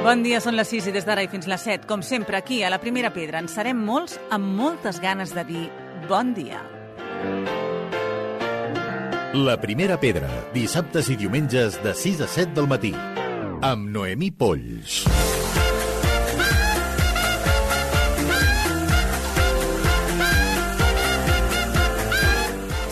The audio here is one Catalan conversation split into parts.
Bon dia, són les 6 i des d'ara i fins les 7. Com sempre, aquí, a la Primera Pedra, en serem molts amb moltes ganes de dir bon dia. La Primera Pedra, dissabtes i diumenges de 6 a 7 del matí. Amb Noemí Polls.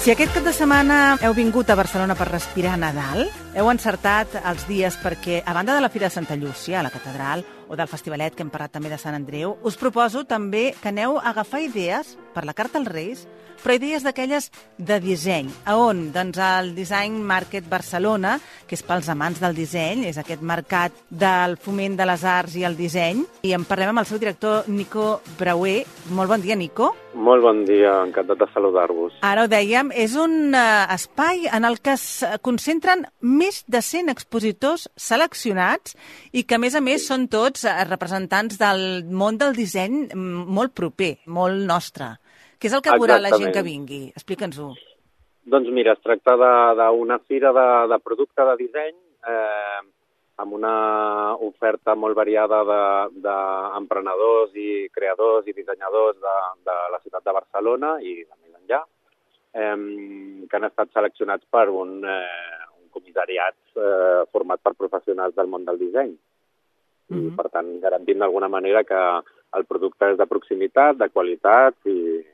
Si aquest cap de setmana heu vingut a Barcelona per respirar Nadal, heu encertat els dies perquè, a banda de la Fira de Santa Llúcia, a la catedral, o del festivalet que hem parlat també de Sant Andreu, us proposo també que aneu a agafar idees per la Carta als Reis, però idees d'aquelles de disseny. A on? Doncs al Design Market Barcelona, que és pels amants del disseny, és aquest mercat del foment de les arts i el disseny, i en parlem amb el seu director, Nico Brauer. Molt bon dia, Nico. Molt bon dia, encantat de saludar-vos. Ara ho dèiem, és un uh, espai en el que es concentren més de 100 expositors seleccionats i que, a més a més, són tots uh, representants del món del disseny molt proper, molt nostre. Què és el que veurà la gent que vingui? Explica'ns-ho. Doncs mira, es tracta d'una fira de, de producte de disseny eh, amb una oferta molt variada d'emprenedors de, i creadors i dissenyadors de, de la ciutat de Barcelona i de més enllà, eh, que han estat seleccionats per un, eh, un comissariat eh, format per professionals del món del disseny. Mm -hmm. I, per tant, garantint d'alguna manera que el producte és de proximitat, de qualitat i,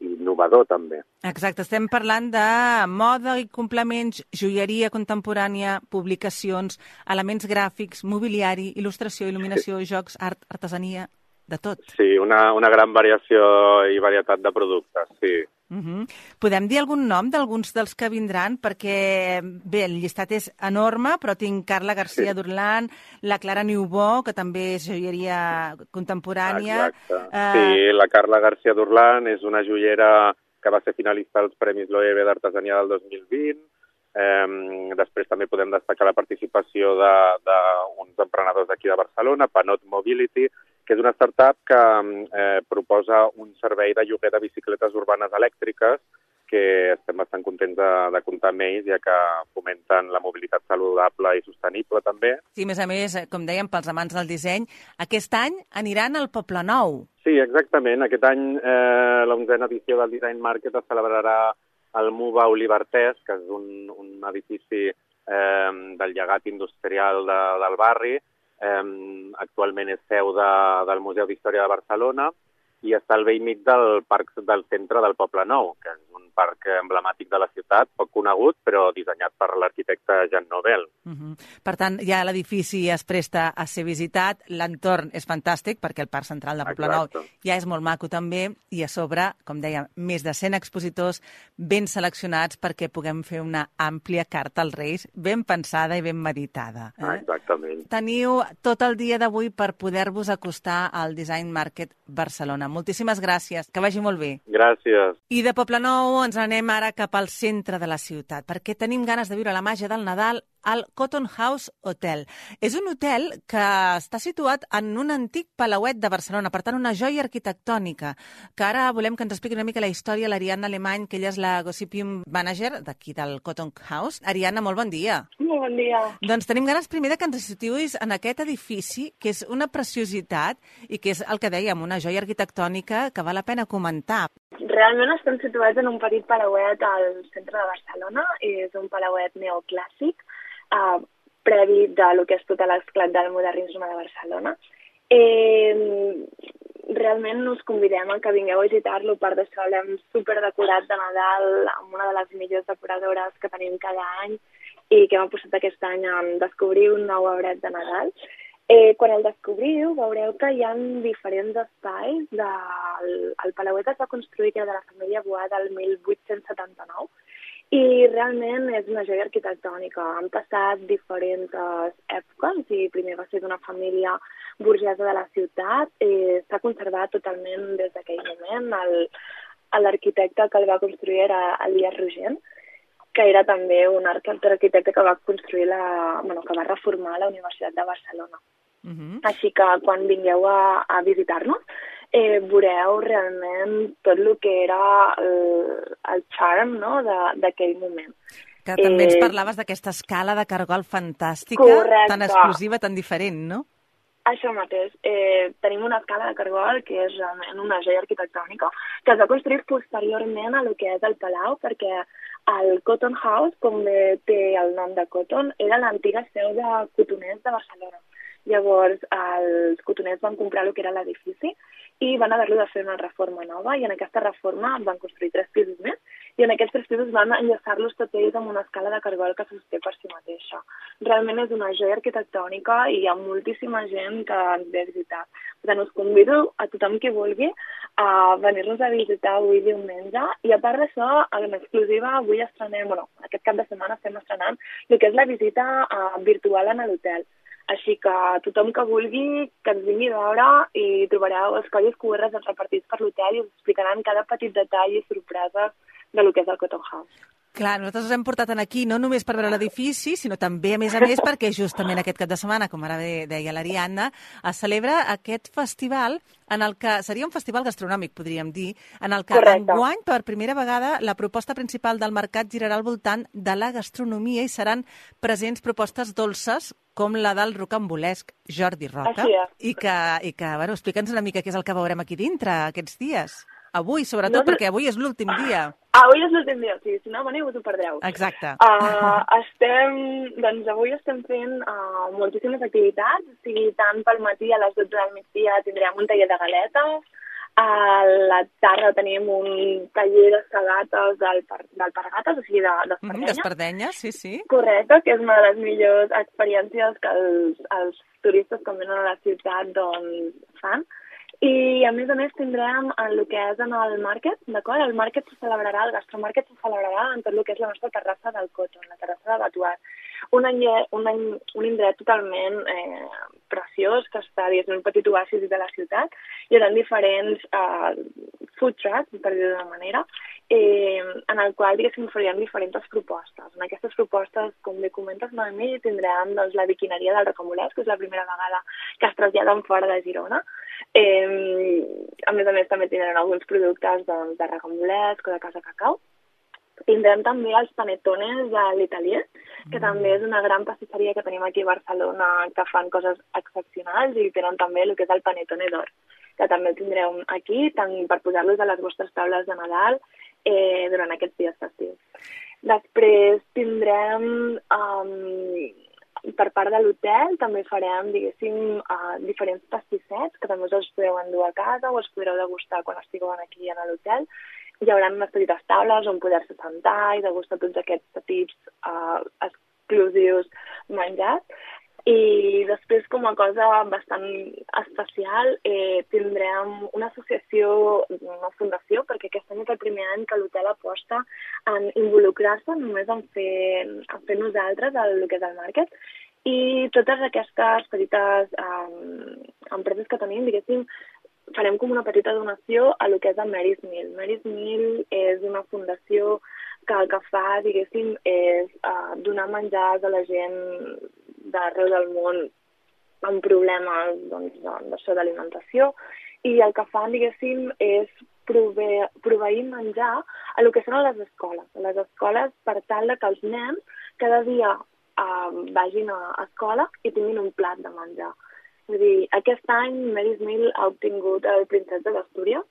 innovador també. Exacte, estem parlant de moda i complements, joieria contemporània, publicacions, elements gràfics, mobiliari, il·lustració, il·luminació, sí. jocs, art, artesania, de tot. Sí, una, una gran variació i varietat de productes, sí. Uh -huh. Podem dir algun nom d'alguns dels que vindran? Perquè, bé, el llistat és enorme, però tinc Carla García sí. d'Urlan, la Clara Niubó, que també és joieria contemporània. Exacte. Uh... Sí, la Carla García d'Urlan és una joiera que va ser finalista als Premis Loewe d'Artesania del 2020. Eh, després també podem destacar la participació d'uns emprenedors d'aquí de Barcelona, Panot Mobility, que és una startup que eh, proposa un servei de lloguer de bicicletes urbanes elèctriques que estem bastant contents de, de comptar amb ells, ja que fomenten la mobilitat saludable i sostenible també. Sí, a més a més, eh, com dèiem, pels amants del disseny, aquest any aniran al Poble Nou. Sí, exactament. Aquest any eh, l'onzena edició del Design Market es celebrarà al MUBA Olivertès, que és un, un edifici eh, del llegat industrial de, del barri, eh, actualment és seu de, del Museu d'Història de Barcelona i està al vell mig del parc del centre del Poble Nou, que és un parc emblemàtic de la ciutat, poc conegut, però dissenyat per l'arquitecte Jean Nobel. Uh -huh. Per tant, ja l'edifici es presta a ser visitat, l'entorn és fantàstic, perquè el Parc Central de Poble Nou ja és molt maco també, i a sobre, com deia, més de 100 expositors ben seleccionats perquè puguem fer una àmplia carta als Reis, ben pensada i ben meditada. Eh? Exactament. Teniu tot el dia d'avui per poder-vos acostar al Design Market Barcelona. Moltíssimes gràcies. Que vagi molt bé. Gràcies. I de Nou ens anem ara cap al centre de la ciutat, perquè tenim ganes de viure la màgia del Nadal al Cotton House Hotel. És un hotel que està situat en un antic palauet de Barcelona, per tant, una joia arquitectònica, que ara volem que ens expliqui una mica la història l'Ariadna Alemany, que ella és la Gossipium Manager d'aquí del Cotton House. Ariadna, molt bon dia. Molt bon dia. Doncs tenim ganes primer de que ens situïs en aquest edifici, que és una preciositat i que és el que dèiem, una joia arquitectònica que val la pena comentar. Realment estem situats en un petit palauet al centre de Barcelona. És un palauet neoclàssic uh, previ de lo que és tot l'esclat del modernisme de Barcelona. Eh, realment us convidem a que vingueu a visitar-lo, per d'això l'hem superdecorat de Nadal amb una de les millors decoradores que tenim cada any i que hem apostat aquest any a descobrir un nou arbret de Nadal. Eh, quan el descobriu, veureu que hi ha diferents espais. Del, el Palauet es va construir, que de la família Boada, el 1879, i realment és una joia arquitectònica. Han passat diferents èpoques i primer va ser d'una família burgesa de la ciutat. Eh, S'ha conservat totalment des d'aquell moment. L'arquitecte que el va construir era Elias Rogent, que era també un arquitecte que va construir la, bueno, que va reformar la Universitat de Barcelona. Uh -huh. Així que quan vingueu a, a visitar-nos, eh, veureu realment tot el que era el, el charm no? d'aquell moment. Que també ens parlaves d'aquesta escala de cargol fantàstica, Correcte. tan exclusiva, tan diferent, no? Això mateix. Eh, tenim una escala de cargol que és realment una joia arquitectònica que es va construir posteriorment a lo que és el Palau perquè el Cotton House, com bé té el nom de Cotton, era l'antiga seu de cotoners de Barcelona. Llavors, els cotoners van comprar el que era l'edifici i van haver-lo de fer una reforma nova i en aquesta reforma van construir tres pisos més i en aquests tres pisos van enllaçar-los tots ells amb una escala de cargol que sosté per si mateixa. Realment és una joia arquitectònica i hi ha moltíssima gent que ens ve a visitar. Per tant, us convido a tothom que vulgui a venir-nos a visitar avui diumenge i a part d'això, en exclusiva, avui estrenem, bueno, aquest cap de setmana estem estrenant el que és la visita uh, virtual en l'hotel. Així que tothom que vulgui que ens vingui a veure i trobareu els codis QR repartits per l'hotel i us explicaran cada petit detall i sorpreses de lo que és el Cotton House. Clar, nosaltres us hem portat aquí no només per veure l'edifici, sinó també, a més a més, perquè justament aquest cap de setmana, com ara deia l'Ariadna, es celebra aquest festival en el que seria un festival gastronòmic, podríem dir, en el que Correcte. enguany, per primera vegada, la proposta principal del mercat girarà al voltant de la gastronomia i seran presents propostes dolces com la del rocambolesc Jordi Roca. Així és. I que, i que bueno, explica'ns una mica què és el que veurem aquí dintre aquests dies. Avui, sobretot, No perquè avui és l'últim dia. Avui és l'últim dia, o sigui, si no veniu us ho perdreu. Exacte. Uh, estem, doncs avui estem fent uh, moltíssimes activitats, o sigui, tant pel matí a les 12 del migdia tindrem un taller de galetes, a la tarda tenim un taller de sagates del, del Pargates, o sigui, de, Mhm, d'Espardenya. D'Espardenya, sí, sí. Correcte, que és una de les millors experiències que els, els turistes quan venen a la ciutat doncs, fan. I a més a més tindrem el que és en el market, d'acord? El market se celebrarà, el gastromarket se celebrarà en tot el que és la nostra terrassa del Coton, la terrassa de Batuat. Un, any, un, any, un indret totalment eh, preciós que està, diguéssim, un petit oasis de la ciutat. Hi haurà diferents eh, food trucks, per dir-ho d'una manera, eh, en el qual, diguéssim, faríem diferents propostes. En aquestes propostes, com bé comentes, Noemí, tindrem doncs, la biquineria del Recamolès, que és la primera vegada que es traslladen fora de Girona. Eh, a més a més, també tindrem alguns productes doncs, de Recamolès o de Casa Cacau. Tindrem també els panetones de l'Italier, que mm. també és una gran pastisseria que tenim aquí a Barcelona que fan coses excepcionals i tenen també el que és el panetone d'or, que també el tindreu aquí tant per posar-los a les vostres taules de Nadal eh, durant aquests dies festius. Després tindrem, um, per part de l'hotel, també farem, diguéssim, uh, diferents pastissets que també us els podeu endur a casa o els podreu degustar quan estigueu aquí a l'hotel. Hi haurà unes petites taules on poder-se sentar i degustar tots aquests petits uh, exclusius menjats. I després, com a cosa bastant especial, eh, tindrem una associació, una fundació, perquè aquest any és el primer any que l'hotel aposta en involucrar-se només en fer, en fer nosaltres el, el que és el market. I totes aquestes petites um, empreses que tenim, diguéssim, farem com una petita donació a lo que és el Mary's Mill. Mary's Mill és una fundació que el que fa, diguéssim, és uh, donar menjars a la gent d'arreu del món amb problemes doncs, d'això d'alimentació i el que fan, diguéssim, és proveir, proveir menjar a lo que són les escoles. A les escoles per tal que els nens cada dia uh, vagin a escola i tinguin un plat de menjar. Vull dir, aquest any Mary's Mill ha obtingut el Princesa d'Astúries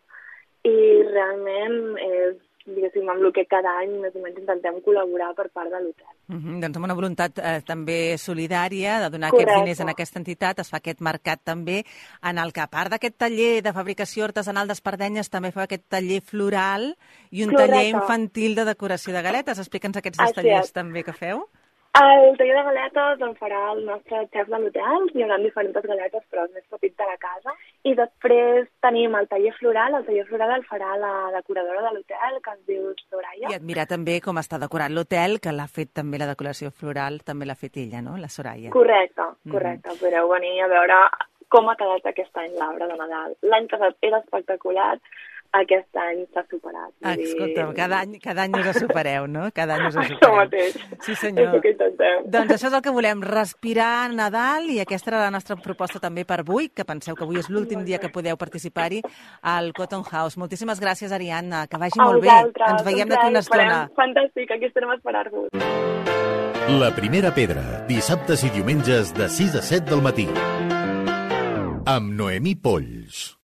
i realment és diguéssim, amb el que cada any més o menys intentem col·laborar per part de l'hotel. Mm -hmm, doncs amb una voluntat eh, també solidària de donar Correcte. aquests diners en aquesta entitat, es fa aquest mercat també, en el que a part d'aquest taller de fabricació artesanal d'espardenyes també fa aquest taller floral i un Correcte. taller infantil de decoració de galetes. Explica'ns aquests dos tallers també que feu. El taller de galetes el farà el nostre xef de l'hotel, hi haurà diferents galetes però els més petits de la casa. I després tenim el taller floral, el taller floral el farà la decoradora de l'hotel, que es diu Soraya. I admirar també com està decorat l'hotel, que l'ha fet també la decoració floral, també l'ha fet ella, no?, la Soraya. Correcte, correcte. Mm. Podreu venir a veure com ha quedat aquest any l'arbre de Nadal. L'any passat era espectacular, aquest any s'ha superat. Ah, escolta, cada any, cada any us ho supereu, no? Cada any us ho Això supereu. mateix. Sí, És senyor. el que intentem. Doncs això és el que volem, respirar Nadal i aquesta era la nostra proposta també per avui, que penseu que avui és l'últim dia que podeu participar-hi al Cotton House. Moltíssimes gràcies, Ariadna, que vagi A molt bé. Ens veiem d'aquí una estona. Fantàstic, aquí estarem a esperar-vos. La primera pedra, dissabtes i diumenges de 6 a 7 del matí. Amb Noemí Polls.